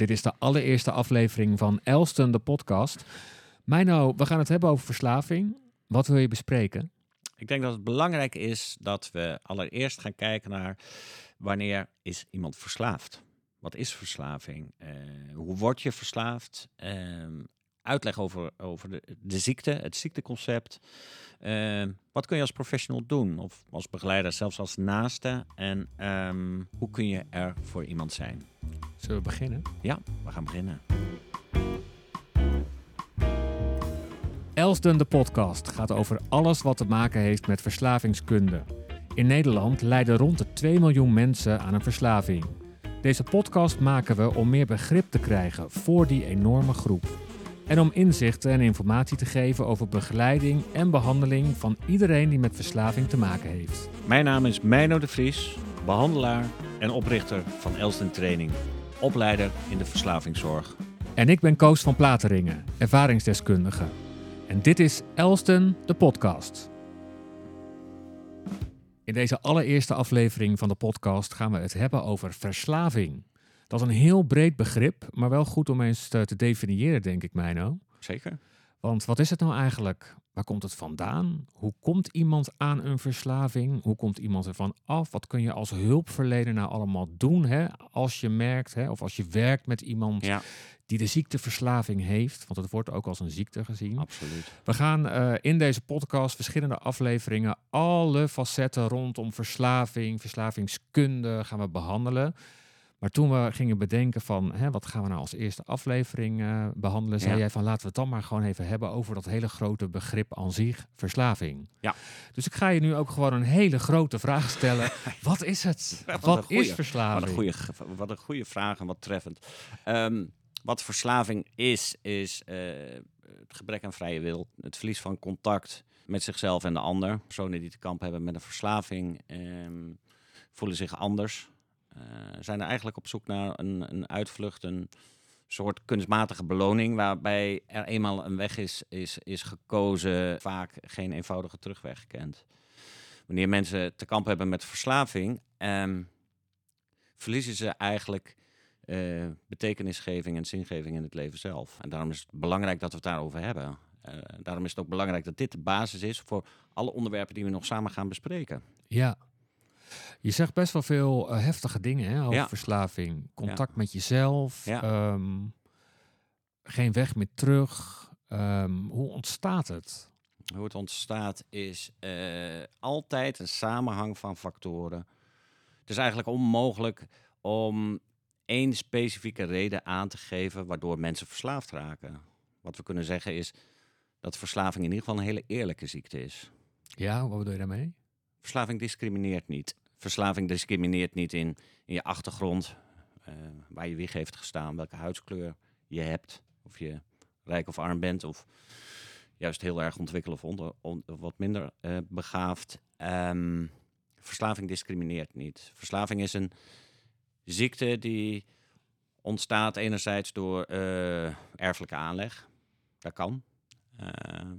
Dit is de allereerste aflevering van Elston, de podcast. Meino, we gaan het hebben over verslaving. Wat wil je bespreken? Ik denk dat het belangrijk is dat we allereerst gaan kijken naar wanneer is iemand verslaafd? Wat is verslaving? Uh, hoe word je verslaafd? Uh, uitleg over, over de, de, ziekte, het ziekteconcept. Uh, wat kun je als professional doen? Of als begeleider, zelfs als naaste? En um, hoe kun je er voor iemand zijn? Zullen we beginnen? Ja, we gaan beginnen. Elsden de podcast gaat over alles wat te maken heeft met verslavingskunde. In Nederland lijden rond de 2 miljoen mensen aan een verslaving. Deze podcast maken we om meer begrip te krijgen voor die enorme groep. En om inzichten en informatie te geven over begeleiding en behandeling van iedereen die met verslaving te maken heeft. Mijn naam is Meino de Vries, behandelaar en oprichter van Elsden Training, opleider in de verslavingszorg. En ik ben Koos van Plateringen, ervaringsdeskundige. En dit is Elsden, de podcast. In deze allereerste aflevering van de podcast gaan we het hebben over verslaving. Dat is een heel breed begrip, maar wel goed om eens te, te definiëren, denk ik, Meino. Zeker. Want wat is het nou eigenlijk? Waar komt het vandaan? Hoe komt iemand aan een verslaving? Hoe komt iemand ervan af? Wat kun je als hulpverlener nou allemaal doen hè? als je merkt hè? of als je werkt met iemand Ja, die de ziekteverslaving heeft? Want het wordt ook als een ziekte gezien. absoluut. We gaan eh, in deze podcast verschillende afleveringen alle facetten rondom verslaving, verslavingskunde gaan we behandelen. Maar toen we gingen bedenken van hè, wat gaan we nou als eerste aflevering eh, behandelen, zei Ja. jij van laten we het dan maar gewoon even hebben over dat hele grote begrip aan zich, verslaving. Ja. Dus ik ga je nu ook gewoon een hele grote vraag stellen. wat is het? Wat Wat, een goeie. is verslaving? Wat een goede, wat een goede vraag en wat treffend. Ehm, wat verslaving is, is eh, het gebrek aan vrije wil, het verlies van contact met zichzelf en de ander. Personen die te kamp hebben met een verslaving ehm, voelen zich anders. Eh, zijn er eigenlijk op zoek naar een, een uitvlucht, een soort kunstmatige beloning, waarbij er eenmaal een weg is, is, is gekozen, vaak geen eenvoudige terugweg kent. Wanneer mensen te kamp hebben met verslaving, ehm, verliezen ze eigenlijk eh, betekenisgeving en zingeving in het leven zelf. En daarom is het belangrijk dat we het daarover hebben. Eh, daarom is het ook belangrijk dat dit de basis is voor alle onderwerpen die we nog samen gaan bespreken. Ja. Je zegt best wel veel eh, heftige dingen hè, over Ja. verslaving. Contact met jezelf. Ja. ehm, geen weg meer terug. Ehm, hoe ontstaat het? Hoe het ontstaat is eh, altijd een samenhang van factoren. Het is eigenlijk onmogelijk om één specifieke reden aan te geven waardoor mensen verslaafd raken. Wat we kunnen zeggen is dat verslaving in ieder geval een hele eerlijke ziekte is. Ja, wat bedoel je daarmee? Verslaving discrimineert niet. Verslaving discrimineert niet in, je achtergrond, eh, waar je wieg heeft gestaan, welke huidskleur je hebt, of je rijk of arm bent, of juist heel erg ontwikkeld of onder, on- of wat minder eh, begaafd. Ehm, verslaving discrimineert niet. Verslaving is een ziekte die ontstaat enerzijds door eh, erfelijke aanleg. Dat kan. Eh,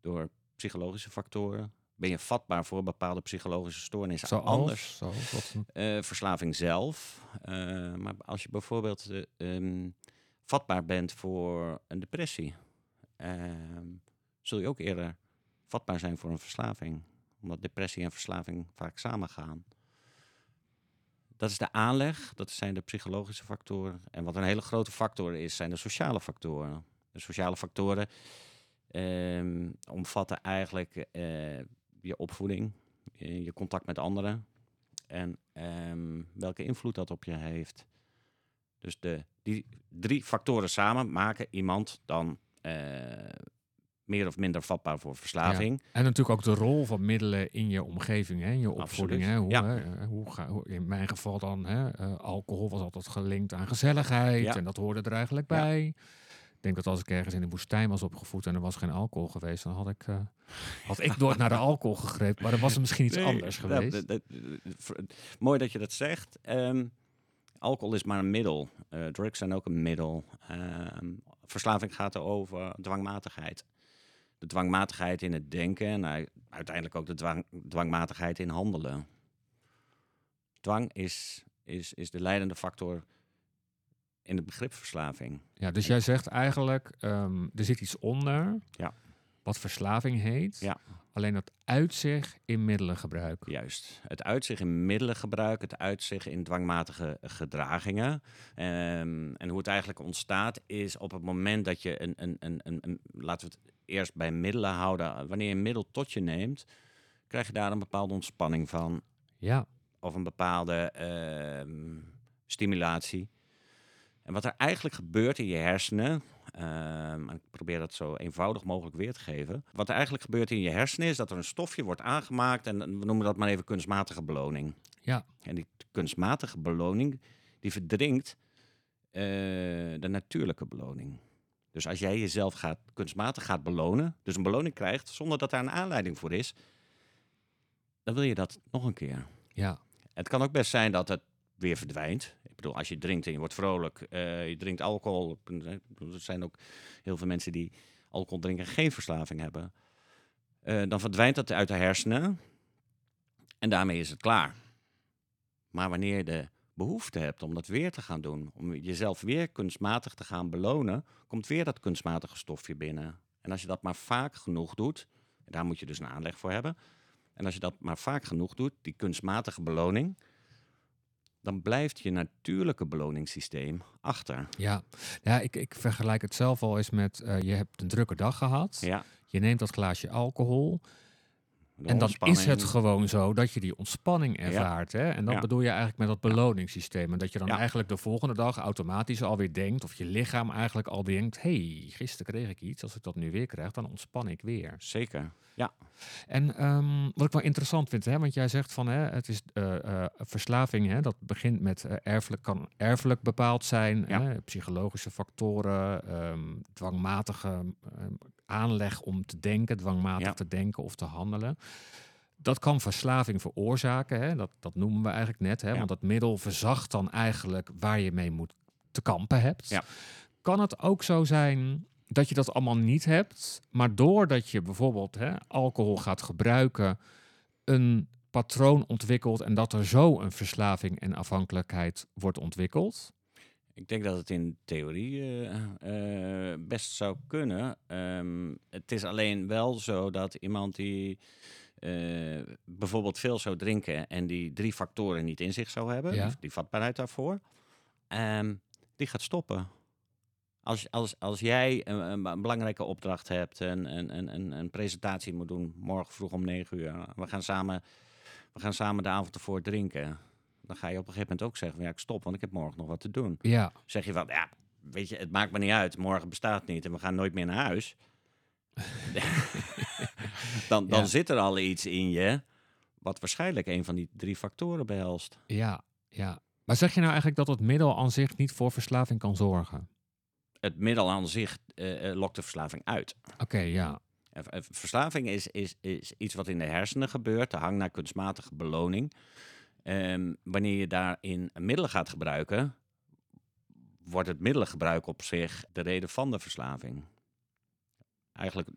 door psychologische factoren. Ben je vatbaar voor bepaalde psychologische stoornissen Zoals? anders? Eh, verslaving zelf. Eh, maar als je bijvoorbeeld eh, ehm, vatbaar bent voor een depressie, ehm, zul je ook eerder vatbaar zijn voor een verslaving. Omdat depressie en verslaving vaak samengaan. Dat is de aanleg, dat zijn de psychologische factoren. En wat een hele grote factor is, zijn de sociale factoren. De sociale factoren ehm, omvatten eigenlijk eh, je opvoeding, eh, je contact met anderen, en ehm, welke invloed dat op je heeft. Dus de, die drie factoren samen maken iemand dan eh, meer of minder vatbaar voor verslaving. En natuurlijk ook de rol van middelen in je omgeving, hè, in je opvoeding. Hè, hoe, ja. hè, hoe ga, hoe- in mijn geval dan, hè, eh, alcohol was altijd gelinkt aan gezelligheid. Ja. En dat hoorde er eigenlijk bij. Ik denk dat als ik ergens in de woestijn was opgevoed en er was geen alcohol geweest, dan had ik, eh, had ik nooit naar de alcohol gegrepen. Maar er was er misschien iets Nee, anders geweest. dat- dat- dat- ver- mooi dat je dat zegt. Ehm, alcohol is maar een middel. Eh, drugs zijn ook een middel. Ehm, verslaving gaat over dwangmatigheid. De dwangmatigheid in het denken en u- uiteindelijk ook de dwang, dwangmatigheid in handelen. Dwang is, is, is de leidende factor in het begrip verslaving. Ja, dus jij zegt eigenlijk, ehm, er zit iets onder Ja. wat verslaving heet. Ja. Alleen dat uitzicht in middelengebruik. Juist. Het uitzicht in middelengebruik, het uitzicht in dwangmatige gedragingen. Ehm, en hoe het eigenlijk ontstaat is op het moment dat je een, een, een, een, een- laten we het eerst bij middelen houden. Wanneer je een middel tot je neemt, krijg je daar een bepaalde ontspanning van. Ja, Of een bepaalde ehm, stimulatie. En wat er eigenlijk gebeurt in je hersenen, ehm, en ik probeer dat zo eenvoudig mogelijk weer te geven. Wat er eigenlijk gebeurt in je hersenen is dat er een stofje wordt aangemaakt en we noemen dat maar even kunstmatige beloning. Ja. En die kunstmatige beloning, die verdringt eh, de natuurlijke beloning. Dus als jij jezelf gaat, kunstmatig gaat belonen, dus een beloning krijgt zonder dat daar een aanleiding voor is, dan wil je dat nog een keer. ja, Het kan ook best zijn dat het weer verdwijnt. Bedoel, als je drinkt en je wordt vrolijk, eh, je drinkt alcohol. Er zijn ook heel veel mensen die alcohol drinken en geen verslaving hebben. Eh, dan verdwijnt dat uit de hersenen en daarmee is het klaar. Maar wanneer je de behoefte hebt om dat weer te gaan doen, om jezelf weer kunstmatig te gaan belonen, komt weer dat kunstmatige stofje binnen. En als je dat maar vaak genoeg doet, daar moet je dus een aanleg voor hebben. En als je dat maar vaak genoeg doet, die kunstmatige beloning, dan blijft je natuurlijke beloningssysteem achter. ja. ja ik, ik vergelijk het zelf al eens met, eh, je hebt een drukke dag gehad. Ja, Je neemt dat glaasje alcohol. En dan is het gewoon zo dat je die ontspanning ervaart. Hè? En dat Ja. bedoel je eigenlijk met dat beloningssysteem. En dat je dan Ja. eigenlijk de volgende dag automatisch alweer denkt, of je lichaam eigenlijk al denkt, hey, gisteren kreeg ik iets. Als ik dat nu weer krijg, dan ontspan ik weer. Zeker. En ehm, wat ik wel interessant vind, hè, want jij zegt van hè, het is eh, eh, verslaving, hè, dat begint met eh, erfelijk, kan erfelijk bepaald zijn, Ja. hè, psychologische factoren, ehm, dwangmatige ehm, aanleg om te denken, dwangmatig Ja. te denken of te handelen. Dat kan verslaving veroorzaken, hè, dat, dat noemen we eigenlijk net, hè, Ja. want dat middel verzacht dan eigenlijk waar je mee moet te kampen hebt. Ja. Kan het ook zo zijn dat je dat allemaal niet hebt, maar doordat je bijvoorbeeld hè, alcohol gaat gebruiken, een patroon ontwikkelt en dat er zo een verslaving en afhankelijkheid wordt ontwikkeld? Ik denk dat het in theorie eh, eh, best zou kunnen. Ehm, het is alleen wel zo dat iemand die eh, bijvoorbeeld veel zou drinken en die drie factoren niet in zich zou hebben, Ja. die, vatbaarheid daarvoor, ehm, die gaat stoppen. Als, als, als jij een, belangrijke opdracht hebt en een, een presentatie moet doen, morgen vroeg om negen uur, we gaan samen, we gaan samen de avond ervoor drinken. Dan ga je op een gegeven moment ook zeggen, van, ja, ik stop, want ik heb morgen nog wat te doen Ja, zeg je van, ja, weet je, het maakt me niet uit. Morgen bestaat niet en we gaan nooit meer naar huis. dan dan Ja. zit er al iets in je wat waarschijnlijk een van die drie factoren behelst. ja, ja. Maar zeg je nou eigenlijk dat het middel aan zich niet voor verslaving kan zorgen? Het middel aan zich eh, eh, lokt de verslaving uit. Oké, ja. En Verslaving is, is, is iets wat in de hersenen gebeurt, de hang naar kunstmatige beloning. Ehm, wanneer je daarin middelen gaat gebruiken, wordt het middelengebruik op zich de reden van de verslaving. Eigenlijk,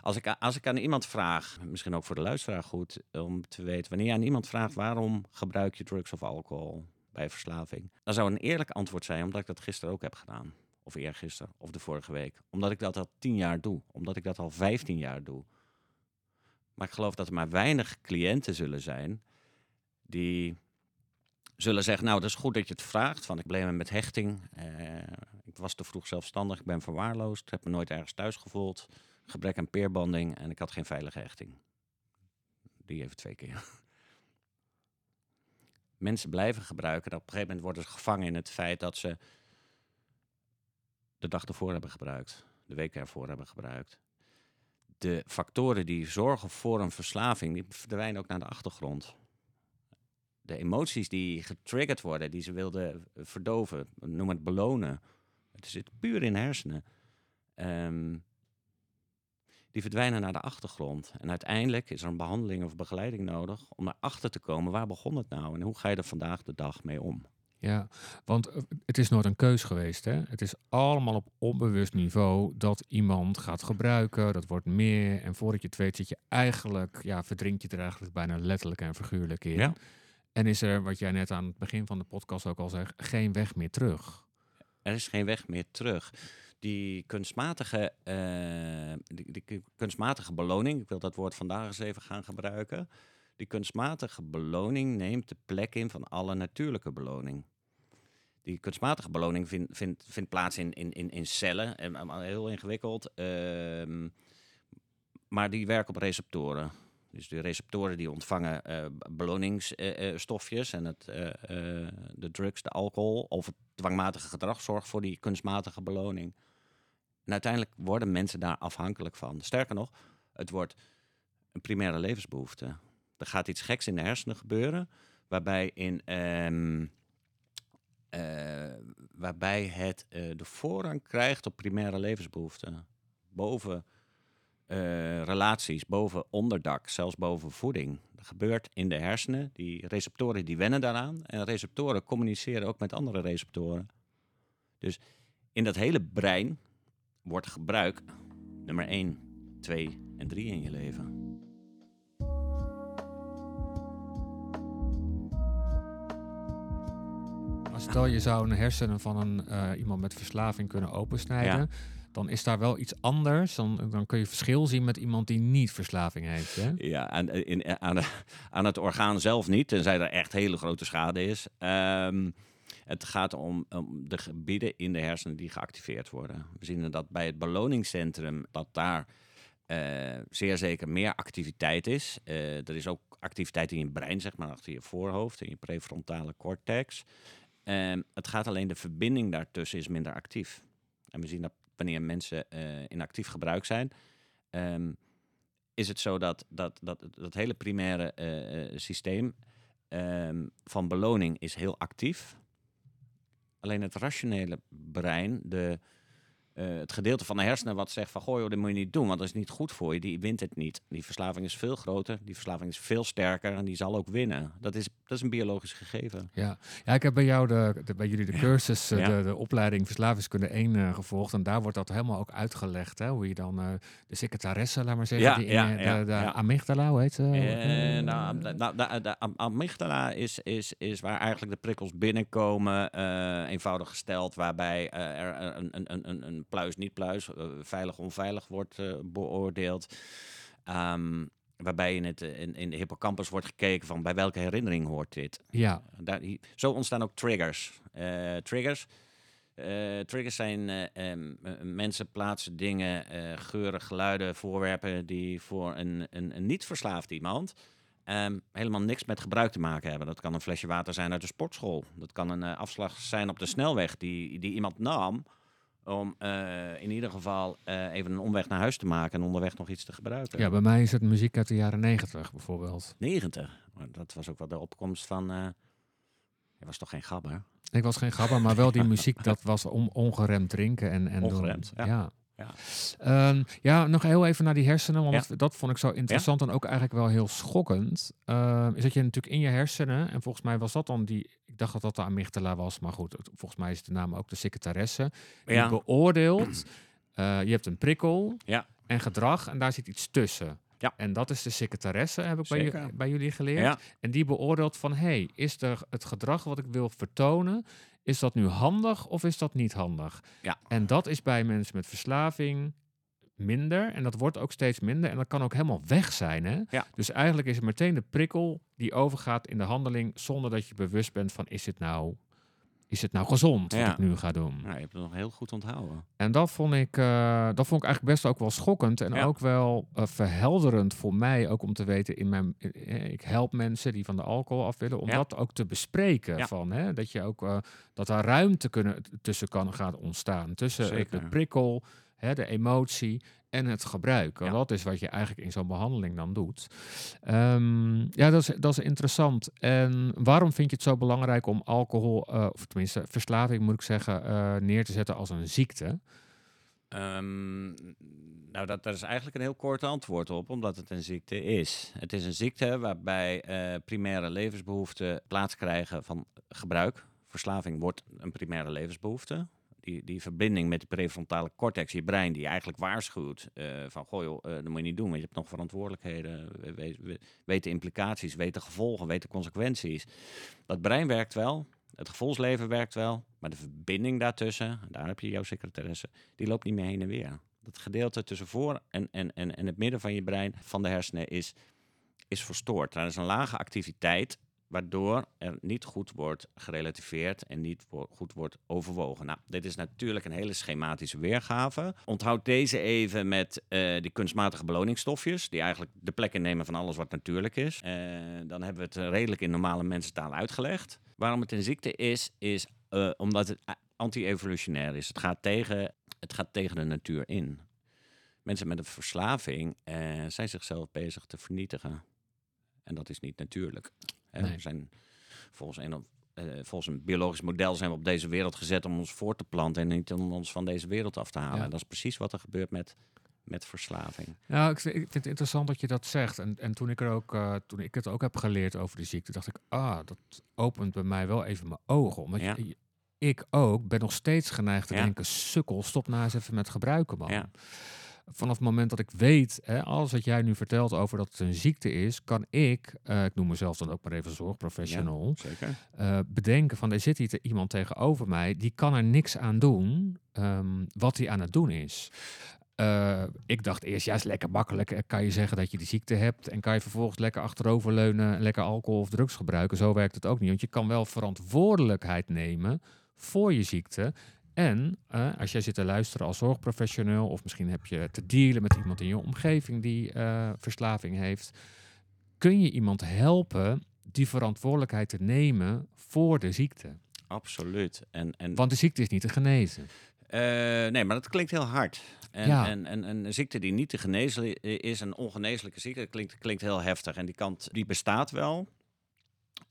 als ik, als ik aan iemand vraag, misschien ook voor de luisteraar goed om te weten, wanneer je aan iemand vraagt waarom gebruik je drugs of alcohol bij verslaving, dan zou een eerlijk antwoord zijn omdat ik dat gisteren ook heb gedaan. Of eergisteren, of de vorige week. Omdat ik dat al tien jaar doe. Omdat ik dat al vijftien jaar doe. Maar ik geloof dat er maar weinig cliënten zullen zijn die zullen zeggen, nou, dat is goed dat je het vraagt. Van ik bleef met hechting. eh, ik was te vroeg zelfstandig. Ik ben verwaarloosd. Heb me nooit ergens thuis gevoeld. Gebrek aan peerbanding. En ik had geen veilige hechting. Die even twee keer. Mensen blijven gebruiken. En op een gegeven moment worden ze gevangen in het feit dat ze de dag ervoor hebben gebruikt. De week ervoor hebben gebruikt. De factoren die zorgen voor een verslaving, die verdwijnen ook naar de achtergrond. De emoties die getriggerd worden, die ze wilden verdoven, noem het belonen. Het zit puur in de hersenen. Ehm, die verdwijnen naar de achtergrond. En uiteindelijk is er een behandeling of begeleiding nodig om erachter te komen waar begon het nou en hoe ga je er vandaag de dag mee om. Ja, want eh, het is nooit een keus geweest. Hè? Het is allemaal op onbewust niveau dat iemand gaat gebruiken. Dat wordt meer. En voordat je het weet zit je eigenlijk, ja, verdrink je er eigenlijk bijna letterlijk en figuurlijk in. Ja. En is er, wat jij net aan het begin van de podcast ook al zegt, geen weg meer terug. Er is geen weg meer terug. Die kunstmatige, eh, die, kunstmatige beloning, ik wil dat woord vandaag eens even gaan gebruiken. Die kunstmatige beloning neemt de plek in van alle natuurlijke beloning. Die kunstmatige beloning vindt vind, vind plaats in, in, in, in cellen, en, heel ingewikkeld. Ehm, maar die werken op receptoren. Dus de receptoren die ontvangen uh, beloningsstofjes en het, de drugs, de alcohol of het dwangmatige gedrag zorgt voor die kunstmatige beloning. En uiteindelijk worden mensen daar afhankelijk van. Sterker nog, het wordt een primaire levensbehoefte. Er gaat iets geks in de hersenen gebeuren, waarbij, in, uh, waarbij het de voorrang krijgt op primaire levensbehoeften. Boven uh, relaties, boven onderdak, zelfs boven voeding. Dat gebeurt in de hersenen. Die receptoren die wennen daaraan. En receptoren communiceren ook met andere receptoren. Dus in dat hele brein wordt gebruik nummer 1, 2 en 3 in je leven. Stel je zou een hersenen van een, uh, iemand met verslaving kunnen opensnijden. Ja. Dan is daar wel iets anders. Dan, dan kun je verschil zien met iemand die niet verslaving heeft. Hè? Ja, aan, in, aan, aan het orgaan zelf niet, tenzij er echt hele grote schade is. Um, het gaat om, de gebieden in de hersenen die geactiveerd worden. We zien dat bij het beloningscentrum dat daar uh, zeer zeker meer activiteit is. Er is ook activiteit in je brein, zeg maar, achter je voorhoofd, in je prefrontale cortex. Uh, het gaat alleen de verbinding daartussen is minder actief. En we zien dat wanneer mensen uh, in actief gebruik zijn, um, is het zo dat dat, dat, dat hele primaire uh, systeem um, van beloning is heel actief. Alleen het rationele brein, de, uh, het gedeelte van de hersenen wat zegt van goh, joh, dit moet je niet doen, want dat is niet goed voor je, die wint het niet. Die verslaving is veel groter, die verslaving is veel sterker en die zal ook winnen. Dat is, dat is een biologisch gegeven. Ja, ja ik heb bij jou, de, de bij jullie de cursus, ja. de, de opleiding Verslavingskunde 1 uh, gevolgd en daar wordt dat helemaal ook uitgelegd, hè? hoe je dan uh, de secretaresse, laat maar zeggen, ja, die ja, in, ja, de, amygdala, hoe heet ze? Uh, nou, de, de, de, amygdala is, is, is waar eigenlijk de prikkels binnenkomen, eenvoudig gesteld, waarbij er een, een, een, een pluis niet pluis, uh, veilig onveilig wordt uh, beoordeeld. Um, waarbij in, het, in, in, de hippocampus wordt gekeken van bij welke herinnering hoort dit. Ja. Daar, zo ontstaan ook triggers. Uh, triggers. triggers zijn um, mensen plaatsen dingen, geuren, geluiden, voorwerpen die voor een, een, een niet verslaafd iemand Um, helemaal niks met gebruik te maken hebben. Dat kan een flesje water zijn uit de sportschool. Dat kan een uh, afslag zijn op de snelweg die, die iemand nam om uh, in ieder geval uh, even een omweg naar huis te maken en onderweg nog iets te gebruiken. Ja, bij mij is het muziek uit de jaren negentig bijvoorbeeld. 90? Dat was ook wel de opkomst van... Uh, je was toch geen gabber? Ik was geen gabber, maar wel die muziek dat was om ongeremd drinken. En, en ongeremd, doen, ja. ja. Ja. Um, ja, nog heel even naar die hersenen, want ja. dat vond ik zo interessant ja. en ook eigenlijk wel heel schokkend. Uh, is dat je natuurlijk in je hersenen, en volgens mij was dat dan die, ik dacht dat dat de amygdala was, maar goed, volgens mij is de naam ook de secretaresse. Die Ja. beoordeelt, uh, je hebt een prikkel Ja. en gedrag en daar zit iets tussen. Ja. En dat is de secretaresse, heb ik bij, bij jullie geleerd. Ja. En die beoordeelt van, hey, is er het gedrag wat ik wil vertonen, is dat nu handig of is dat niet handig? Ja. En dat is bij mensen met verslaving minder en dat wordt ook steeds minder en dat kan ook helemaal weg zijn. Hè? Ja. Dus eigenlijk is het meteen de prikkel die overgaat in de handeling zonder dat je bewust bent van is het nou, is het nou gezond wat Ja. ik nu ga doen? Nou, je hebt het nog heel goed onthouden. En dat vond ik, eh, dat vond ik eigenlijk best ook wel schokkend en Ja. ook wel eh, verhelderend voor mij, ook om te weten in mijn, eh, ik help mensen die van de alcohol af willen, om Ja. dat ook te bespreken Ja. van, hè, dat je ook dat daar ruimte kunnen tussen kan gaan ontstaan tussen de prikkel, hè, de emotie en het gebruik. Want Ja. dat is wat je eigenlijk in zo'n behandeling dan doet. Ehm, ja, dat is, dat is interessant. En waarom vind je het zo belangrijk om alcohol, eh, of tenminste verslaving moet ik zeggen, eh, neer te zetten als een ziekte? Ehm, nou, dat, daar is eigenlijk een heel kort antwoord op, omdat het een ziekte is. Het is een ziekte waarbij eh, primaire levensbehoeften plaats krijgen van gebruik. Verslaving wordt een primaire levensbehoefte. Die, verbinding met de prefrontale cortex, je brein, die eigenlijk waarschuwt eh, van, goh joh, eh, dat moet je niet doen, want je hebt nog verantwoordelijkheden, we, we, we- weet de implicaties, weet de gevolgen, weet de consequenties. Dat brein werkt wel, Het gevoelsleven werkt wel, maar de verbinding daartussen, daar heb je jouw secretaresse, die loopt niet meer heen en weer. Dat gedeelte tussen voor en, en, en, en het midden van je brein, van de hersenen, is, is verstoord. Daar is een lage activiteit waardoor er niet goed wordt gerelativeerd en niet goed wordt overwogen. Nou, dit is natuurlijk een hele schematische weergave. Onthoud deze even met uh, die kunstmatige beloningsstofjes, die eigenlijk de plek innemen van alles wat natuurlijk is. Uh, dan hebben we het redelijk in normale mensentaal uitgelegd. Waarom het een ziekte is, is omdat het anti-evolutionair is. Het gaat, tegen, het gaat tegen de natuur in. Mensen met een verslaving zijn zichzelf bezig te vernietigen. En dat is niet natuurlijk. Nee. We zijn volgens een, uh, volgens een biologisch model zijn we op deze wereld gezet om ons voor te planten en niet om ons van deze wereld af te halen. En dat is precies wat er gebeurt met, met verslaving. Ja, ik, vind het interessant dat je dat zegt. En, en toen, ik er ook, uh, toen ik het ook heb geleerd over de ziekte, dacht ik, ah, dat opent bij mij wel even mijn ogen. Omdat ja. je, ik ook ben nog steeds geneigd te ja. denken, sukkel, stop nou eens even met gebruiken, man. Ja vanaf het moment dat ik weet, hè, alles wat jij nu vertelt over dat het een ziekte is, kan ik, uh, ik noem mezelf dan ook maar even zorgprofessional, ja, zeker. Uh, bedenken van er zit hier iemand tegenover mij, die kan er niks aan doen um, wat hij aan het doen is. Uh, ik dacht eerst, ja, is lekker makkelijk. Kan je zeggen dat je die ziekte hebt en kan je vervolgens lekker achteroverleunen, lekker alcohol of drugs gebruiken. Zo werkt het ook niet. Want je kan wel verantwoordelijkheid nemen voor je ziekte. En uh, als jij zit te luisteren als zorgprofessioneel, of misschien heb je te dealen met iemand in je omgeving die uh, verslaving heeft, kun je iemand helpen die verantwoordelijkheid te nemen voor de ziekte. Absoluut. En, en... Want de ziekte is niet te genezen. Uh, nee, maar dat klinkt heel hard. En, ja. en, en, en, een ziekte die niet te genezen is, een ongeneeslijke ziekte, dat klinkt, klinkt heel heftig. En die kant die bestaat wel.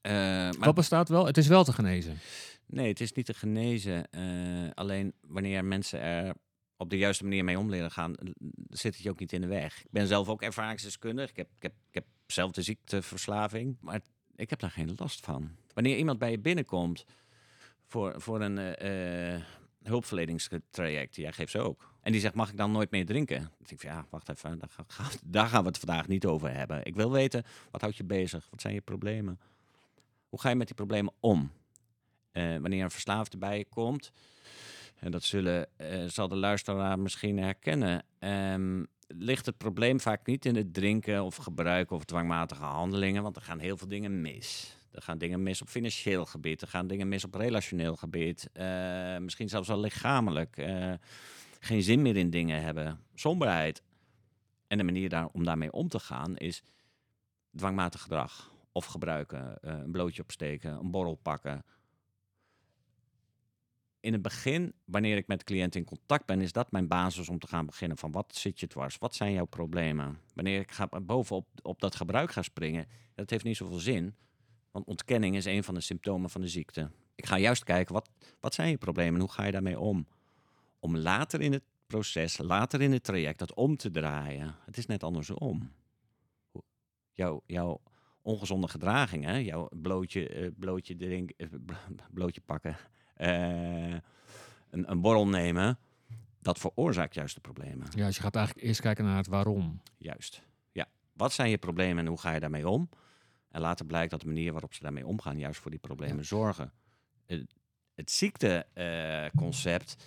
maar... Wat bestaat wel? Het is wel te genezen. Nee, het is niet te genezen. Uh, alleen wanneer mensen er op de juiste manier mee om leren gaan, zit het je ook niet in de weg. Ik ben zelf ook ervaringsdeskundig. Ik heb, ik heb, ik heb zelf de ziekteverslaving, maar ik heb daar geen last van. Wanneer iemand bij je binnenkomt voor, voor een uh, hulpverleningstraject, jij geeft ze ook. En die zegt, mag ik dan nooit meer drinken? Dan denk ik ja, wacht even, daar, gaan, daar gaan we het vandaag niet over hebben. Ik wil weten, wat houdt je bezig? Wat zijn je problemen? Hoe ga je met die problemen om? Uh, wanneer een verslaafde bij je komt, en dat zullen, uh, zal de luisteraar misschien herkennen, um, ligt het probleem vaak niet in het drinken of gebruiken of dwangmatige handelingen, want er gaan heel veel dingen mis. Er gaan dingen mis op financieel gebied, er gaan dingen mis op relationeel gebied, uh, misschien zelfs wel lichamelijk. geen zin meer in dingen hebben, somberheid. En de manier daar, om daarmee om te gaan is dwangmatig gedrag. Of gebruiken, een blootje opsteken, een borrel pakken, in het begin, wanneer ik met cliënten in contact ben, is dat mijn basis om te gaan beginnen. Van wat zit je dwars? Wat zijn jouw problemen? Wanneer ik ga bovenop op dat gebruik ga springen, dat heeft niet zoveel zin. Want ontkenning is een van de symptomen van de ziekte. Ik ga juist kijken, wat, wat zijn je problemen en hoe ga je daarmee om? Om later in het proces, later in het traject, dat om te draaien. Het is net andersom. Jouw, jouw ongezonde gedragingen, jouw blootje, uh, blootje, drink, uh, blootje pakken, een, een borrel nemen, dat veroorzaakt juist de problemen. Ja, dus je gaat eigenlijk eerst kijken naar het waarom. Juist. Ja. Wat zijn je problemen en hoe ga je daarmee om? En later blijkt dat de manier waarop ze daarmee omgaan juist voor die problemen zorgen. Het, het ziekteconcept uh,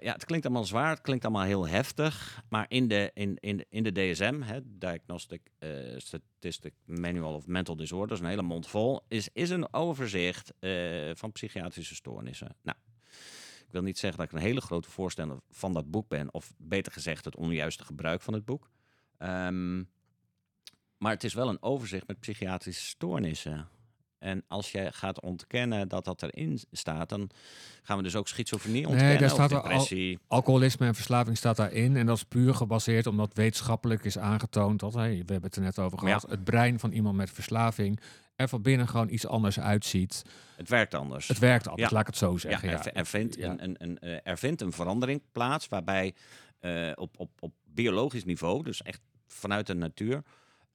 ja, het klinkt allemaal zwaar, het klinkt allemaal heel heftig. Maar in de, in, in, in de DSM, hè, Diagnostic uh, Statistic Manual of Mental Disorders, een hele mond vol, is, is een overzicht uh, van psychiatrische stoornissen. Nou, ik wil niet zeggen dat ik een hele grote voorstander van dat boek ben, of beter gezegd het onjuiste gebruik van het boek. Um, maar het is wel een overzicht met psychiatrische stoornissen. En als je gaat ontkennen dat dat erin staat, dan gaan we dus ook schizofrenie ontkennen. Nee, daar staat depressie. Al alcoholisme en verslaving staat daarin. En dat is puur gebaseerd omdat wetenschappelijk is aangetoond dat, hey, we hebben het er net over gehad, het brein van iemand met verslaving er van binnen gewoon iets anders uitziet. Het werkt anders. Het werkt anders, laat ik het zo zeggen. Ja, er, er, vindt een, een, een, eh, er vindt een verandering plaats waarbij uh, op, op, op biologisch niveau, dus echt vanuit de natuur,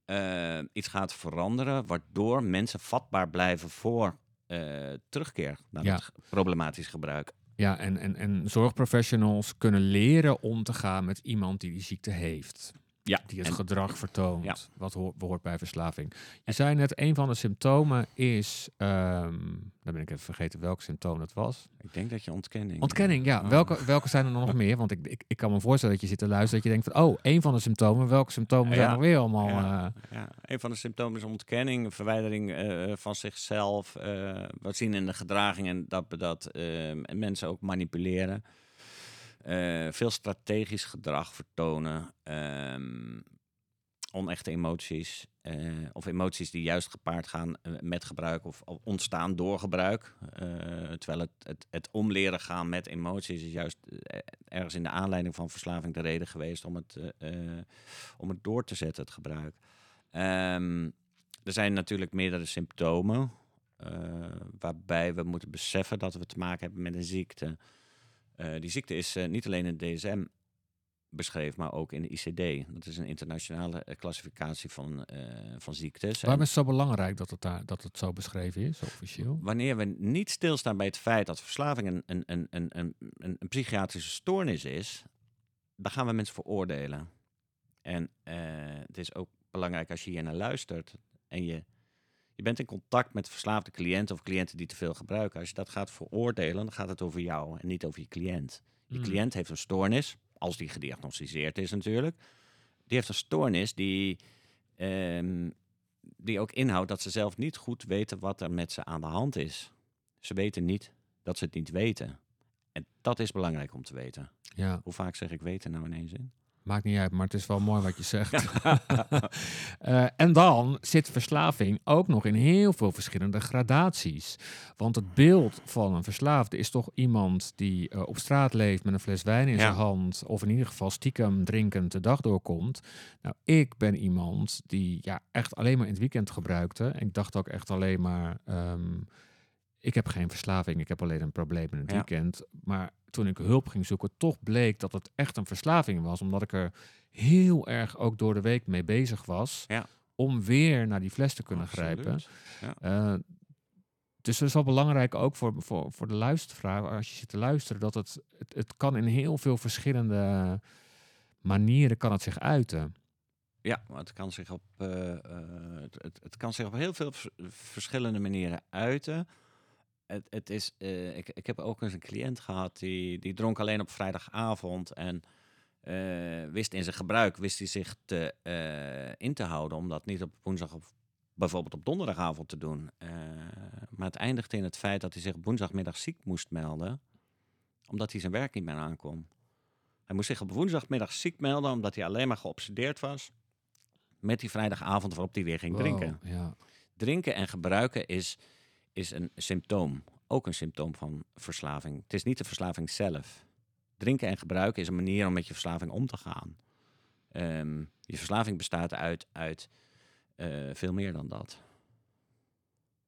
uh, iets gaat veranderen, waardoor mensen vatbaar blijven voor uh, terugkeer naar het problematisch gebruik. Ja, en, en, en zorgprofessionals kunnen leren om te gaan met iemand die die ziekte heeft. Ja, die het en- gedrag vertoont, Ja. wat hoort, hoort bij verslaving. Je zei net, een van de symptomen is, ehm dan ben ik even vergeten welk symptoom het was. Ik denk dat je ontkenning... Ontkenning, ja. Oh. Welke, welke zijn er nog meer? Want ik, ik, ik kan me voorstellen dat je zit te luisteren, dat je denkt van, oh, een van de symptomen, welke symptomen zijn nog weer allemaal... Ja. eh, Ja, een van de symptomen is ontkenning, verwijdering eh, van zichzelf. eh, we zien in de gedragingen dat we dat eh, mensen ook manipuleren. Eh, veel strategisch gedrag vertonen. ehm, onechte emoties. eh, of emoties die juist gepaard gaan eh, met gebruik of, ontstaan door gebruik. Terwijl het, het, het omleren gaan met emoties is juist ergens in de aanleiding van verslaving de reden geweest om het, om het door te zetten, het gebruik. Ehm, er zijn natuurlijk meerdere symptomen. waarbij we moeten beseffen dat we te maken hebben met een ziekte. Eh, die ziekte is eh, niet alleen in de DSM beschreven, maar ook in de ICD. Dat is een internationale klassificatie van, eh, van ziektes. En Waarom is het zo belangrijk dat het, daar, dat het zo beschreven is, officieel? wanneer we niet stilstaan bij het feit dat verslaving een, een, een, een, een, een, een psychiatrische stoornis is, dan gaan we mensen veroordelen. En het is ook belangrijk als je hier naar luistert en je, je bent in contact met verslaafde cliënten of cliënten die te veel gebruiken. Als je dat gaat veroordelen, dan gaat het over jou en niet over je cliënt. Je Hmm. cliënt heeft een stoornis, als die gediagnosticeerd is natuurlijk. Die heeft een stoornis die, ehm, die ook inhoudt dat ze zelf niet goed weten wat er met ze aan de hand is. Ze weten niet dat ze het niet weten. En dat is belangrijk om te weten. Ja, Hoe vaak zeg ik weten nou in één zin? Maakt niet uit, maar het is wel mooi wat je zegt. Eh, en dan zit verslaving ook nog in heel veel verschillende gradaties. Want het beeld van een verslaafde is toch iemand die eh, op straat leeft met een fles wijn in Ja. zijn hand. Of in ieder geval stiekem drinkend de dag doorkomt. Nou, ik ben iemand die ja, echt alleen maar in het weekend gebruikte. En ik dacht ook echt alleen maar. ehm, ik heb geen verslaving, ik heb alleen een probleem in het Ja. weekend. Maar toen ik hulp ging zoeken, toch bleek dat het echt een verslaving was. Omdat ik er heel erg ook door de week mee bezig was. Ja. Om weer naar die fles te kunnen Absoluut. grijpen. Ja. Eh, dus het is wel belangrijk ook voor, voor, voor de luisteraar, als je zit te luisteren, dat het, het, het kan in heel veel verschillende manieren kan het zich uiten. Ja, het kan zich op, eh, eh, het, het, het kan zich op heel veel vers- verschillende manieren uiten. Het, het is, eh, ik, ik heb ook eens een cliënt gehad die, die dronk alleen op vrijdagavond en eh, wist in zijn gebruik wist hij zich te, eh, in te houden om dat niet op woensdag of bijvoorbeeld op donderdagavond te doen. Maar het eindigde in het feit dat hij zich op woensdagmiddag ziek moest melden, omdat hij zijn werk niet meer aankon. Hij moest zich op woensdagmiddag ziek melden omdat hij alleen maar geobsedeerd was met die vrijdagavond waarop hij weer ging drinken. Ja. Drinken en gebruiken is, is een symptoom. Ook een symptoom van verslaving. Het is niet de verslaving zelf. Drinken en gebruiken is een manier om met je verslaving om te gaan. Ehm, je verslaving bestaat uit, uit eh, veel meer dan dat.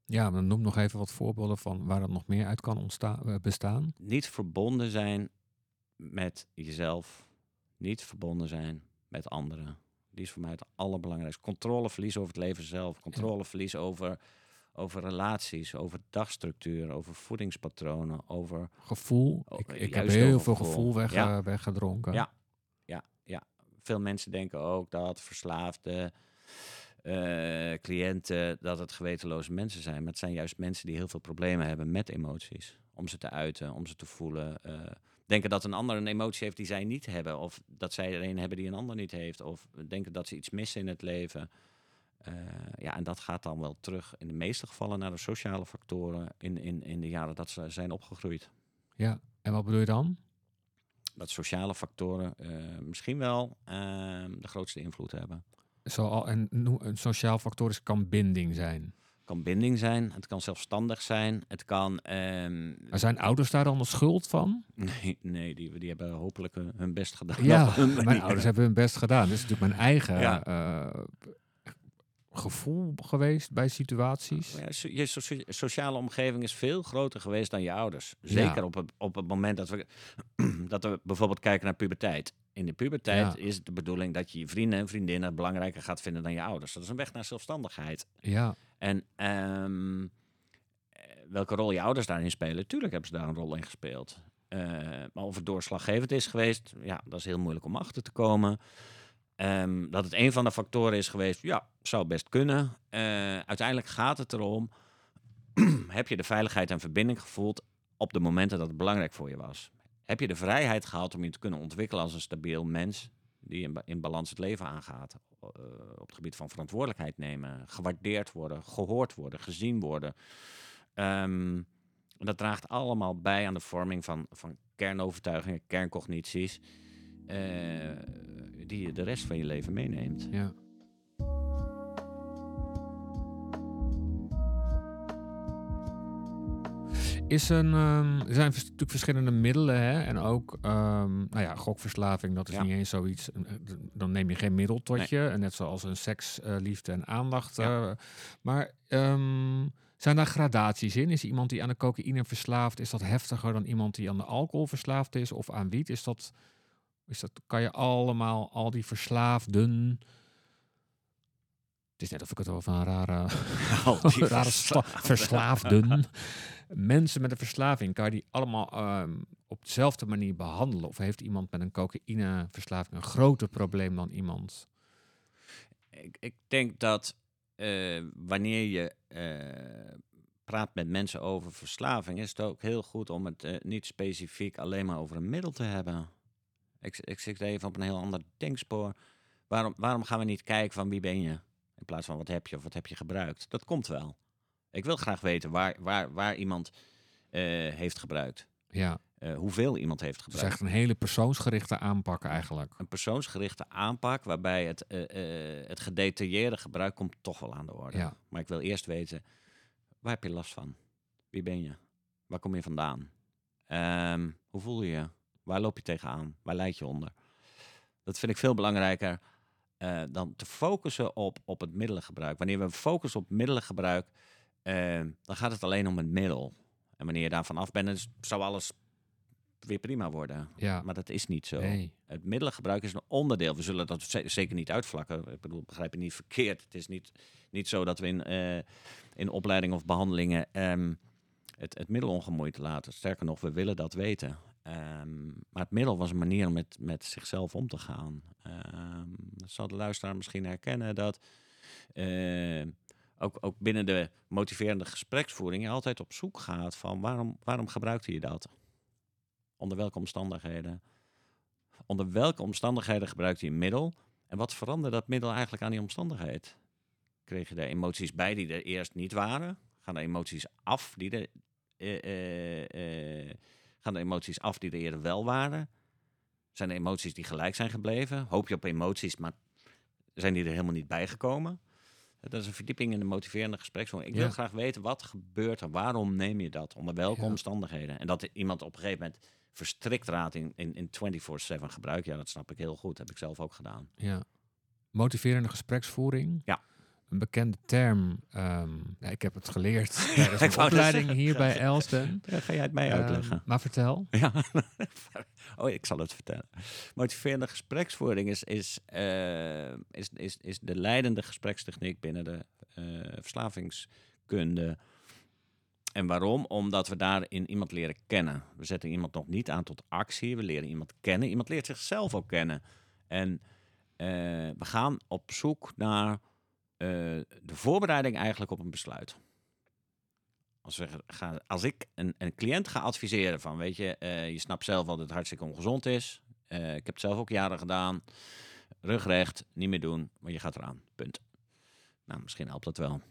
ja, maar noem nog even wat voorbeelden van waar dat nog meer uit kan ontstaan, eh, bestaan. Niet verbonden zijn met jezelf. Niet verbonden zijn met anderen. Die is voor mij het allerbelangrijkste. Controleverlies over het leven zelf. Controleverlies over, over relaties, over dagstructuur, over voedingspatronen, over Gevoel. Oh, ik ik heb heel veel gevoel. gevoel weg, Ja. weggedronken. Ja. Ja, ja. Veel mensen denken ook dat verslaafde eh, cliënten dat het gewetenloze mensen zijn. Maar het zijn juist mensen die heel veel problemen hebben met emoties. Om ze te uiten, om ze te voelen. eh, denken dat een ander een emotie heeft die zij niet hebben. Of dat zij er een hebben die een ander niet heeft. Of denken dat ze iets missen in het leven. Eh, ja, en dat gaat dan wel terug in de meeste gevallen naar de sociale factoren in, in, in de jaren dat ze zijn opgegroeid. Ja. En wat bedoel je dan? dat sociale factoren eh, misschien wel ehm, de grootste invloed hebben. Zo al, en een sociaal factor is, kan binding zijn. Kan binding zijn, het kan zelfstandig zijn, het kan... ehm, Maar zijn ouders daar dan de schuld van? nee, nee die, die hebben hopelijk hun, best gedaan. Ja, mijn ouders hebben hun best gedaan. Dit is natuurlijk mijn eigen Ja. Gevoel geweest bij situaties. Ja, so- je socia- sociale omgeving is veel groter geweest dan je ouders. Zeker op, het, op het moment dat we, dat we bijvoorbeeld kijken naar puberteit. In de puberteit Ja. is het de bedoeling dat je je vrienden en vriendinnen belangrijker gaat vinden dan je ouders. Dat is een weg naar zelfstandigheid. Ja, En ehm, eh, welke rol je ouders daarin spelen, tuurlijk hebben ze daar een rol in gespeeld. Eh, maar of het doorslaggevend is geweest, ja, dat is heel moeilijk om achter te komen. Ehm, dat het een van de factoren is geweest, ja, zou best kunnen. Eh, uiteindelijk gaat het erom, heb je de veiligheid en verbinding gevoeld op de momenten dat het belangrijk voor je was? Heb je de vrijheid gehad om je te kunnen ontwikkelen als een stabiel mens die in, ba- in balans het leven aangaat? eh, op het gebied van verantwoordelijkheid nemen, gewaardeerd worden, gehoord worden, gezien worden. Ehm, dat draagt allemaal bij aan de vorming van, van kernovertuigingen, kerncognities, eh, die je de rest van je leven meeneemt. Ja. Is een, ehm, er zijn natuurlijk verschillende middelen hè? en ook ehm, nou ja, gokverslaving, dat is Ja. niet eens zoiets. eh, eh, Dan neem je geen middel tot Nee. je, en net zoals een seks, liefde en aandacht. Ja. maar ehm, zijn daar gradaties in? Is iemand die aan de cocaïne verslaafd, is dat heftiger dan iemand die aan de alcohol verslaafd is of aan wiet? Is dat, is dat, kan je allemaal, al die verslaafden... Het is net of ik het over een rare, Al die rare verslaafden. Mensen met een verslaving, kan je die allemaal ehm, op dezelfde manier behandelen? Of heeft iemand met een cocaïneverslaving een groter probleem dan iemand? Ik, ik denk dat eh, wanneer je eh, praat met mensen over verslaving, is het ook heel goed om het eh, niet specifiek alleen maar over een middel te hebben. Ik, ik zit even op een heel ander denkspoor. Waarom, waarom gaan we niet kijken van wie ben je? In plaats van wat heb je of wat heb je gebruikt? Dat komt wel. Ik wil graag weten waar, waar, waar iemand eh, heeft gebruikt. Ja, eh, hoeveel iemand heeft het is gebruikt. echt een hele persoonsgerichte aanpak eigenlijk. Een persoonsgerichte aanpak waarbij het, eh, het gedetailleerde gebruik komt toch wel aan de orde. Ja. Maar ik wil eerst weten, waar heb je last van? Wie ben je? Waar kom je vandaan? Ehm, hoe voel je je? Waar loop je tegenaan? Waar leid je onder? Dat vind ik veel belangrijker eh, dan te focussen op, op het middelengebruik. Wanneer we focussen op middelengebruik, eh, dan gaat het alleen om het middel. En wanneer je daarvan af bent, is- zou alles weer prima worden. Ja, Maar dat is niet zo. nee. Het middelengebruik is een onderdeel. We zullen dat ze- zeker niet uitvlakken. Ik bedoel, begrijp je niet verkeerd. Het is niet, niet zo dat we in, eh, in opleidingen of behandelingen ehm, het, het middel ongemoeid laten. Sterker nog, we willen dat weten. Ehm, maar het middel was een manier om met, met zichzelf om te gaan. Dat zal de luisteraar misschien herkennen dat eh, ook, ook binnen de motiverende gespreksvoering je altijd op zoek gaat van waarom, waarom gebruikte je dat? Onder welke omstandigheden? Onder welke omstandigheden gebruikte je een middel? En wat veranderde dat middel eigenlijk aan die omstandigheid? Kreeg je er emoties bij die er eerst niet waren? Gaan er emoties af die er, eh, eh, gaan er emoties af die er eerder wel waren? Zijn er emoties die gelijk zijn gebleven? Hoop je op emoties, maar zijn die er helemaal niet bijgekomen? Dat is een verdieping in de motiverende gespreksvoering. Ik wil Ja. graag weten, wat gebeurt er? Waarom neem je dat? Onder welke Ja. omstandigheden? En dat iemand op een gegeven moment verstrikt in, in, in 24-7 gebruik, ja, dat snap ik heel goed. heb ik zelf ook gedaan. Ja. Motiverende gespreksvoering. Ja. Een bekende term. ehm, ja, ik heb het geleerd tijdens mijn wou net opleiding hier bij Elsden. Ja, ga jij het mij Ehm, uitleggen? maar vertel. Ja. oh, ik zal het vertellen. Motiverende gespreksvoering is, is, eh, is, is, is de leidende gesprekstechniek binnen de eh, verslavingskunde. En waarom? Omdat we daarin iemand leren kennen. We zetten iemand nog niet aan tot actie. We leren iemand kennen. Iemand leert zichzelf ook kennen. En eh, we gaan op zoek naar eh, de voorbereiding eigenlijk op een besluit. Als, we gaan, als ik een, een cliënt ga adviseren van, weet je, eh, je snapt zelf wel dat het hartstikke ongezond is. Eh, ik heb het zelf ook jaren gedaan. Rugrecht, niet meer doen, maar je gaat eraan. Punt. Nou, misschien helpt dat wel.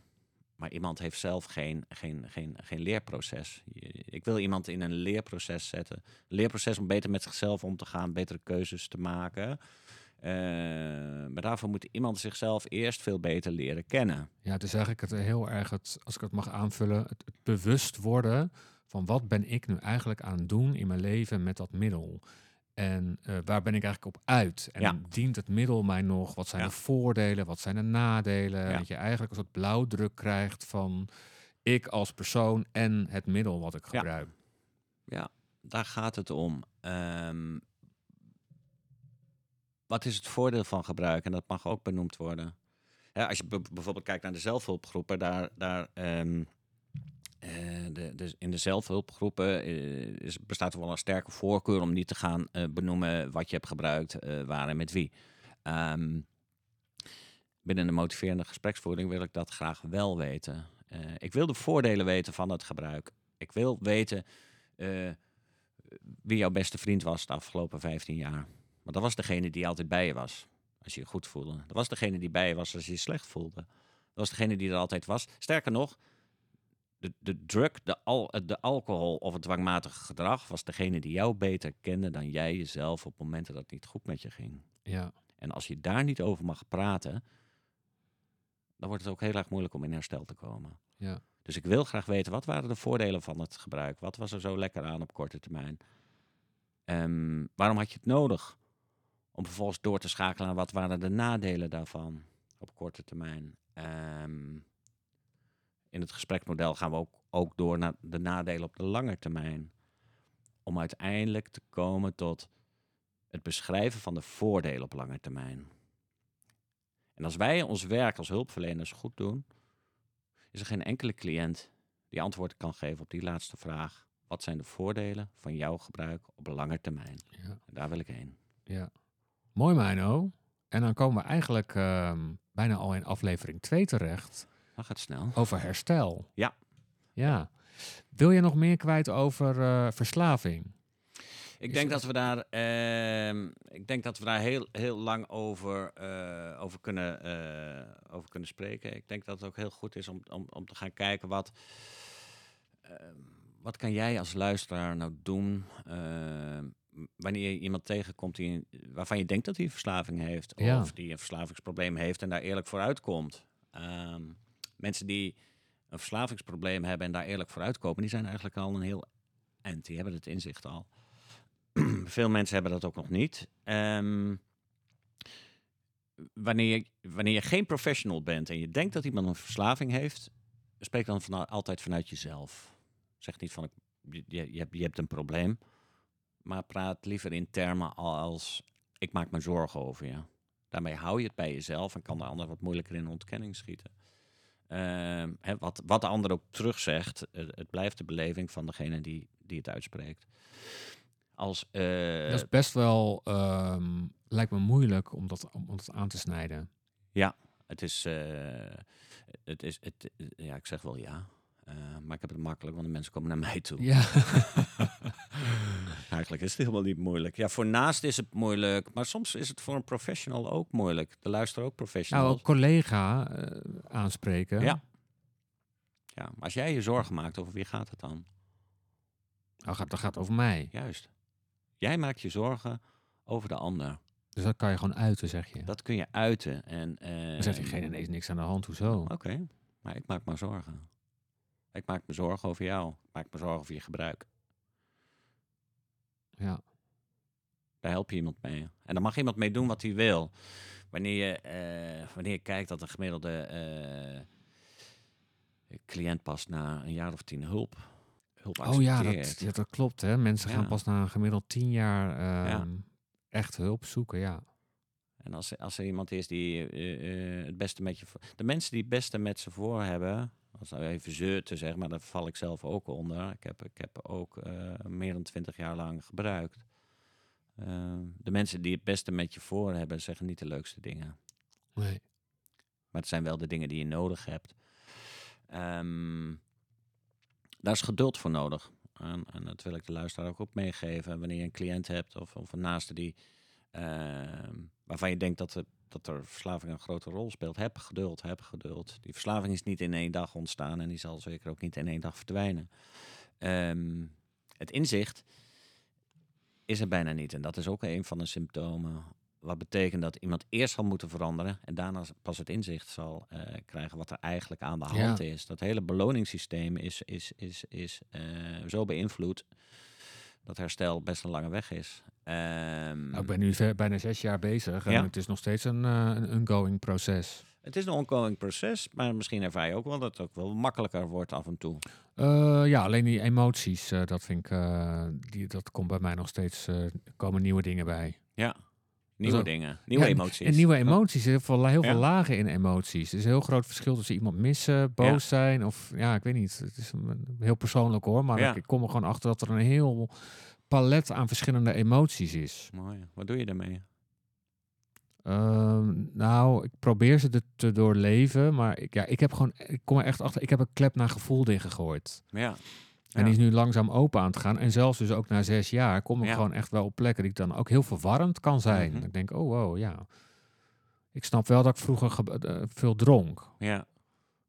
Maar iemand heeft zelf geen, geen, geen, geen leerproces. Ik wil iemand in een leerproces zetten. Een leerproces om beter met zichzelf om te gaan, betere keuzes te maken. Eh, maar daarvoor moet iemand zichzelf eerst veel beter leren kennen. Ja, het is eigenlijk het heel erg, het, als ik het mag aanvullen, het, het bewust worden van wat ben ik nu eigenlijk aan het doen in mijn leven met dat middel. En eh, waar ben ik eigenlijk op uit? En Ja. dient het middel mij nog? Wat zijn Ja. de voordelen? Wat zijn de nadelen? Ja. Dat je eigenlijk een soort blauwdruk krijgt van ik als persoon en het middel wat ik gebruik. Ja, daar gaat het om. Ehm, wat is het voordeel van gebruik? En dat mag ook benoemd worden. Als je bijvoorbeeld kijkt naar de zelfhulpgroepen, daar, daar ehm, eh, de, in de zelfhulpgroepen eh, is, bestaat er wel een sterke voorkeur om niet te gaan eh, benoemen wat je hebt gebruikt, waar en met wie. Ehm, binnen de motiverende gespreksvoering wil ik dat graag wel weten. Ik wil de voordelen weten van het gebruik. Ik wil weten wie jouw beste vriend was de afgelopen 15 jaar. Want dat was degene die altijd bij je was als je je goed voelde. Dat was degene die bij je was als je je slecht voelde. Dat was degene die er altijd was. Sterker nog, de, de drug, de, al, de alcohol of het dwangmatige gedrag was degene die jou beter kende dan jij jezelf op momenten dat het niet goed met je ging. Ja. En als je daar niet over mag praten, dan wordt het ook heel erg moeilijk om in herstel te komen. Ja. Dus ik wil graag weten, wat waren de voordelen van het gebruik? Wat was er zo lekker aan op korte termijn? Ehm, waarom had je het nodig? Om vervolgens door te schakelen naar wat waren de nadelen daarvan op korte termijn? Ehm, in het gespreksmodel gaan we ook, ook door naar de nadelen op de lange termijn. Om uiteindelijk te komen tot het beschrijven van de voordelen op lange termijn. En als wij ons werk als hulpverleners goed doen, is er geen enkele cliënt die antwoord kan geven op die laatste vraag. Wat zijn de voordelen van jouw gebruik op lange termijn? Ja. En daar wil ik heen. ja. Mooi, Mino. En dan komen we eigenlijk ehm, bijna al in aflevering 2 terecht Dan gaat snel. over herstel. Ja. Ja. Wil je nog meer kwijt over eh, verslaving? Ik Is denk dat we daar, ehm, ik denk dat we daar heel, heel lang over, eh, over, kunnen, eh, over kunnen spreken. Ik denk dat het ook heel goed is om, om, om te gaan kijken wat, ehm, wat kan jij als luisteraar nou doen wanneer je iemand tegenkomt die, waarvan je denkt dat hij een verslaving heeft Ja. of die een verslavingsprobleem heeft en daar eerlijk voor uitkomt. Ehm, mensen die een verslavingsprobleem hebben en daar eerlijk voor uitkomen, die zijn eigenlijk al een heel eind. Die hebben het inzicht al. Veel mensen hebben dat ook nog niet. Ehm, wanneer, je, wanneer je geen professional bent en je denkt dat iemand een verslaving heeft, spreek dan van, altijd vanuit jezelf. Zeg niet van, ik- je, je, je hebt, je hebt een probleem, maar praat liever in termen als, ik maak me zorgen over je. Daarmee hou je het bij jezelf en kan de ander wat moeilijker in ontkenning schieten. Ehm, hè, wat, wat de ander ook terugzegt, eh, het blijft de beleving van degene die, die het uitspreekt. Als, eh, dat is best wel, ehm, lijkt me moeilijk om dat, om dat aan te snijden. Het is, eh, het is het, ja, ik zeg wel ja. Eh, maar ik heb het makkelijk, want de mensen komen naar mij toe. Ja. Eigenlijk is het helemaal niet moeilijk. Ja, voor naast is het moeilijk, maar soms is het voor een professional ook moeilijk. De luisteren ook professionals. nou, een collega eh, aanspreken. Ja. Ja, maar als jij je zorgen maakt, over wie gaat het dan? Nou, gaat, dat gaat over mij. Juist. Jij maakt je zorgen over de ander. Dus dat kan je gewoon uiten, zeg je. Dat kun je uiten. En, eh, Dan zegt diegene ineens niks aan de hand, hoezo? Oké, maar ik maak me zorgen. Ik maak me zorgen over jou. Ik maak me zorgen over je gebruik. Ja. Daar help je iemand mee. En dan mag iemand mee doen wat hij wil. Wanneer je, eh, wanneer je kijkt dat een gemiddelde eh, cliënt pas na een jaar of tien hulp, hulp Oh ja dat, ja, dat klopt. Hè. Mensen gaan pas na gemiddeld tien jaar Ja. ehm, echt hulp zoeken, ja. En als, als er iemand is die eh, het beste met je... voor- De mensen die het beste met ze voor hebben... Als nou even ze te zeggen, maar daar val ik zelf ook onder. Ik heb, ik heb ook eh, meer dan twintig jaar lang gebruikt. Eh, de mensen die het beste met je voor hebben, zeggen niet de leukste dingen. Nee. Maar het zijn wel de dingen die je nodig hebt. Ehm, daar is geduld voor nodig. En, en dat wil ik de luisteraar ook op meegeven. Wanneer je een cliënt hebt of, of een naaste die, ehm, waarvan je denkt dat, het, dat er verslaving een grote rol speelt. Heb geduld, heb geduld. Die verslaving is niet in één dag ontstaan en die zal zeker ook niet in één dag verdwijnen. Ehm, het inzicht is er bijna niet. En dat is ook een van de symptomen. Wat betekent dat iemand eerst zal moeten veranderen en daarna pas het inzicht zal eh, krijgen wat er eigenlijk aan de Ja. hand is. Dat hele beloningssysteem is, is, is, is eh, zo beïnvloed dat herstel best een lange weg is. Ehm, Nou, ik ben nu ver- bijna zes jaar bezig en Ja. het is nog steeds een, eh, een ongoing proces. Het is een ongoing proces, maar misschien ervaar je ook wel dat het ook wel makkelijker wordt af en toe. Eh, ja, alleen die emoties, eh, dat vind ik, die, dat komt bij mij nog steeds, komen nieuwe dingen bij. Ja, nieuwe dingen, nieuwe Ja, emoties. En nieuwe emoties, heel veel, heel veel Ja. lagen in emoties. Er is een heel groot verschil tussen iemand missen, boos zijn of ja, ik weet niet. Het is een- heel persoonlijk hoor, maar ik, kom er gewoon achter dat er een heel palet aan verschillende emoties is. Mooi. Wat doe je daarmee? Ehm, nou, ik probeer ze te, doorleven, maar ik, ja, ik heb gewoon, ik kom er echt achter, ik heb een klep naar gevoel ingegooid. Ja. En die is nu langzaam open aan het gaan. En zelfs dus ook na zes jaar kom ik Ja. gewoon echt wel op plekken die ik dan ook heel verwarrend kan zijn. Mhm. Ik denk, oh wow, ja. Ik snap wel dat ik vroeger ge- eh, veel dronk. Ja.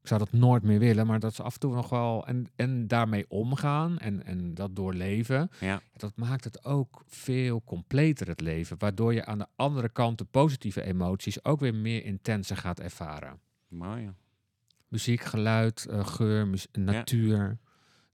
Ik zou dat nooit meer willen, maar dat is af en toe nog wel... En, en daarmee omgaan en, en dat doorleven, Ja. dat maakt het ook veel completer, het leven. Waardoor je aan de andere kant de positieve emoties ook weer meer intenser gaat ervaren. Mooi. Muziek, geluid, eh, geur, natuur.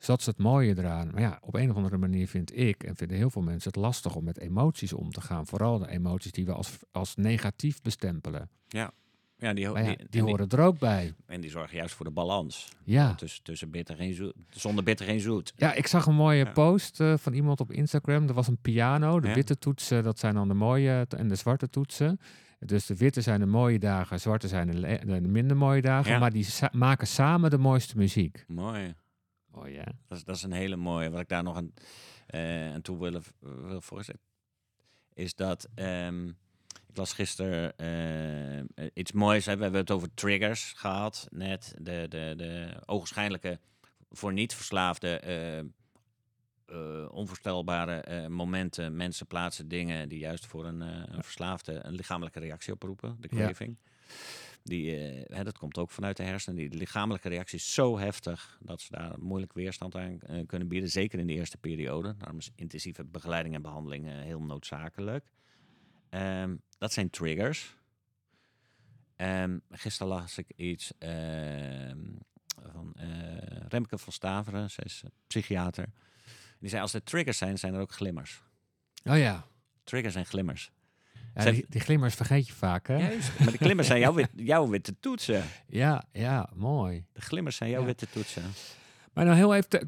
Dus dat is het mooie eraan. Maar ja, op een of andere manier vind ik en vinden heel veel mensen het lastig om met emoties om te gaan. Vooral de emoties die we als, als negatief bestempelen. Ja, die, ja, die, die, en die- horen er ook bij. En die zorgen juist voor de balans. Ja. Tussen, tussen bitter geen zoet. Zonder bitter geen zoet. Ja, ik zag een mooie Ja. post eh, van iemand op Instagram. Er was een piano. De Ja. witte toetsen, dat zijn dan de mooie en de zwarte toetsen. Dus de witte zijn de mooie dagen, zwarte zijn de, minder mooie dagen. Ja. Maar die sa- maken samen de mooiste muziek. Mooi. Mooi, hè? Dat is, dat is een hele mooie. Wat ik daar nog aan, eh, aan toe wil, wil voorzetten. Is dat. ehm, ik las gisteren eh, iets moois. Hè. We hebben het over triggers gehad. Net. De, de, de ogenschijnlijke. Voor niet-verslaafde. eh, onvoorstelbare momenten, mensen, plaatsen, dingen die juist voor een, een verslaafde een lichamelijke reactie oproepen, de Ja. Die, eh, hè, dat komt ook vanuit de hersenen. Die lichamelijke reactie is zo heftig dat ze daar moeilijk weerstand aan eh, kunnen bieden. Zeker in de eerste periode. Daarom is intensieve begeleiding en behandeling eh, heel noodzakelijk. Ehm, dat zijn triggers. Ehm, gisteren las ik iets ehm, van Remke van Staveren. Zij is psychiater. Die zei, als er triggers zijn, zijn er ook glimmers. Oh ja. Triggers en glimmers. Ja die, die glimmers vergeet je vaak, hè? Juist. Maar de glimmers zijn jouw, wit, jouw witte toetsen. Ja, ja, mooi. De glimmers zijn jouw Ja. witte toetsen. Maar nou heel even te-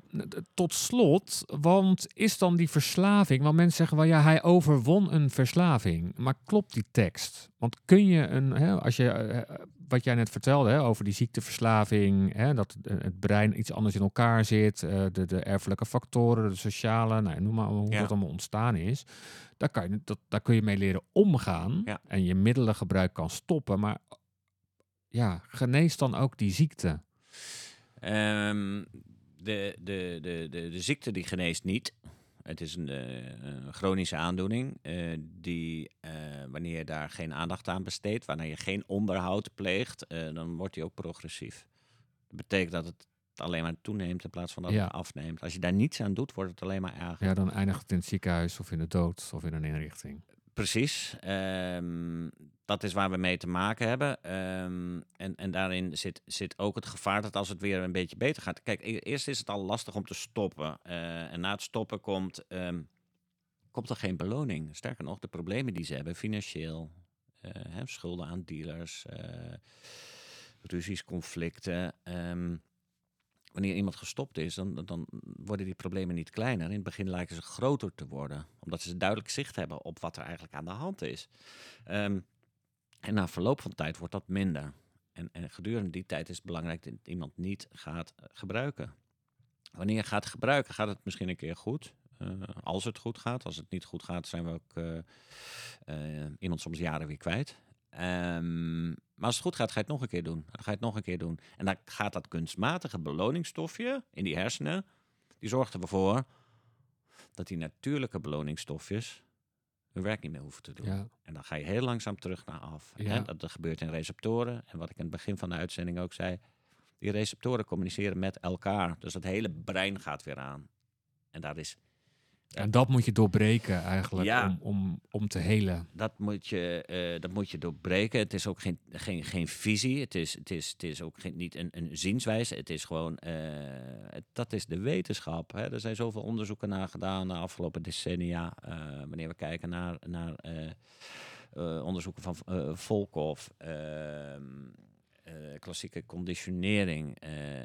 tot slot, want is dan die verslaving, want mensen zeggen wel ja, hij overwon een verslaving. Maar klopt die tekst? Want kun je een, hè, als je, eh, wat jij net vertelde hè, over die ziekteverslaving, hè, dat het- brein iets anders in elkaar zit, eh, de, de erfelijke factoren, de sociale, nou, noem maar hoe Ja. dat allemaal ontstaan is. Daar, kan je, dat, daar kun je mee leren omgaan Ja. en je middelengebruik kan stoppen. Maar ja, geneest dan ook die ziekte? Ehm, de, de, de, de, de ziekte die geneest niet. Het is een, eh, een chronische aandoening eh, die, eh, wanneer je daar geen aandacht aan besteedt, wanneer je geen onderhoud pleegt, dan wordt die ook progressief. Dat betekent dat het alleen maar toeneemt in plaats van dat Ja. het afneemt. Als je daar niets aan doet, wordt het alleen maar erger. Ja, dan eindigt het in het ziekenhuis of in de dood of in een inrichting. Precies. Ehm, dat is waar we mee te maken hebben. Ehm, en, en daarin zit, zit ook het gevaar dat als het weer een beetje beter gaat. Kijk, e- eerst is het al lastig om te stoppen. Eh, en na het stoppen komt, ehm, komt er geen beloning. Sterker nog, de problemen die ze hebben, financieel, eh, hè, schulden aan dealers, eh, ruzies, conflicten. Wanneer iemand gestopt is, dan, dan worden die problemen niet kleiner. In het begin lijken ze groter te worden, omdat ze duidelijk zicht hebben op wat er eigenlijk aan de hand is. Ehm, en na verloop van tijd wordt dat minder. En, en gedurende die tijd is het belangrijk dat iemand niet gaat eh, gebruiken. Wanneer je gaat gebruiken, gaat het misschien een keer goed. Eh, als het goed gaat. Als het niet goed gaat, zijn we ook eh, eh, iemand soms jaren weer kwijt. Ehm, maar als het goed gaat, ga je het nog een keer doen. Dan ga je het nog een keer doen. En dan gaat dat kunstmatige beloningsstofje in die hersenen, die zorgt ervoor dat die natuurlijke beloningsstofjes hun werk niet meer hoeven te doen. Ja, En dan ga je heel langzaam terug naar af. Ja. Dat, dat gebeurt in receptoren. En wat ik in het begin van de uitzending ook zei, die receptoren communiceren met elkaar. Dus het hele brein gaat weer aan. En daar is en dat moet je doorbreken eigenlijk Ja. om, om, om te helen. dat moet je, eh, dat moet je doorbreken. Het is ook geen, geen, geen visie. Het is, het is, het is ook geen, niet een, een zienswijze. Het is gewoon, eh, het- dat is de wetenschap. Hè. Er zijn zoveel onderzoeken naar gedaan de afgelopen decennia. eh, wanneer we kijken naar, naar onderzoeken van Volkov, ehm, eh, klassieke conditionering.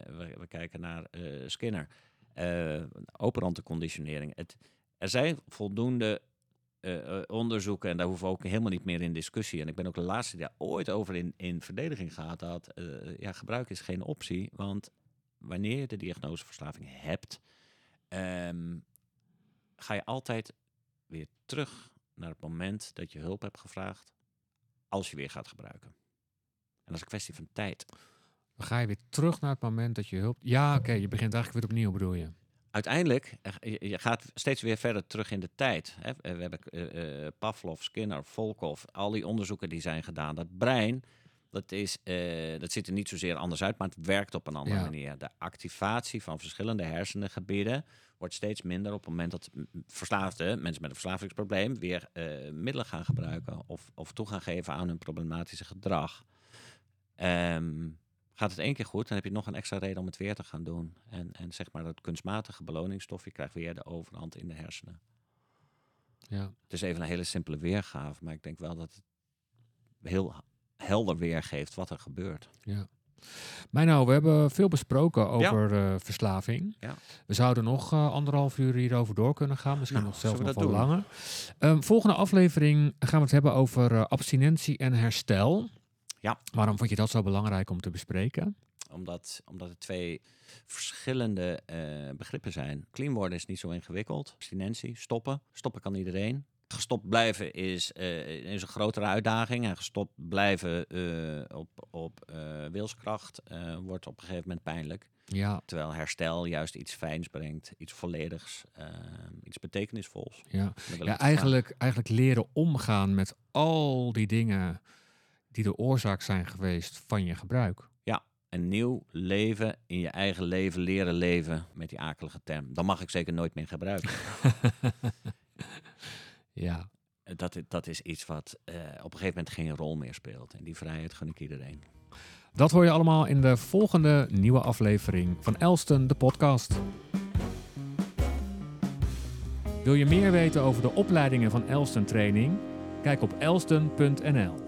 we, we kijken naar Skinner, operante conditionering. Het, er zijn voldoende eh, eh, onderzoeken, en daar hoeven we ook helemaal niet meer in discussie. En ik ben ook de laatste die daar ooit over in, in verdediging gehad had. eh, ja, gebruik is geen optie, want wanneer je de diagnose verslaving hebt, ehm, ga je altijd weer terug naar het moment dat je hulp hebt gevraagd als je weer gaat gebruiken. En dat is een kwestie van tijd. Ga je weer terug naar het moment dat je hulp... Ja, oké, je begint eigenlijk weer opnieuw, bedoel je? Uiteindelijk, je gaat steeds weer verder terug in de tijd. Hè. We hebben eh, eh, Pavlov, Skinner, Volkov, al die onderzoeken die zijn gedaan. Dat brein, dat, is, eh, dat ziet er niet zozeer anders uit, maar het werkt op een andere Ja. manier. De activatie van verschillende hersengebieden wordt steeds minder op het moment dat verslaafden, mensen met een verslavingsprobleem, weer middelen gaan gebruiken of, of toe gaan geven aan hun problematische gedrag. Ehm, gaat het één keer goed, dan heb je nog een extra reden om het weer te gaan doen. En, en zeg maar dat kunstmatige beloningsstof, je krijgt weer de overhand in de hersenen. Ja. Het is even een hele simpele weergave, maar ik denk wel dat het heel helder weergeeft wat er gebeurt. Maar nou, we hebben veel besproken over eh, verslaving. Ja. We zouden nog eh, anderhalf uur hierover door kunnen gaan. Misschien Nou, nog zelfs nog doen? langer. Ehm, volgende aflevering gaan we het hebben over eh, abstinentie en herstel. Ja. Waarom vond je dat zo belangrijk om te bespreken? Omdat, omdat het twee verschillende eh, begrippen zijn. Clean worden is niet zo ingewikkeld. Abstinentie, stoppen. Stoppen kan iedereen. Gestopt blijven is, eh, is een grotere uitdaging. En gestopt blijven eh, op, op wilskracht wordt op een gegeven moment pijnlijk. Ja, Terwijl herstel juist iets fijns brengt, iets volledigs, iets betekenisvols. ja. Ja eigenlijk, eigenlijk leren omgaan met al die dingen die de oorzaak zijn geweest van je gebruik. een nieuw leven in je eigen leven leren leven met die akelige term. Dan mag ik zeker nooit meer gebruiken. Ja, dat, dat is iets wat eh, op een gegeven moment geen rol meer speelt. En die vrijheid gun ik iedereen. dat hoor je allemaal in de volgende nieuwe aflevering van Elston, de podcast. Wil je meer weten over de opleidingen van Elston Training? Kijk op elston.nl.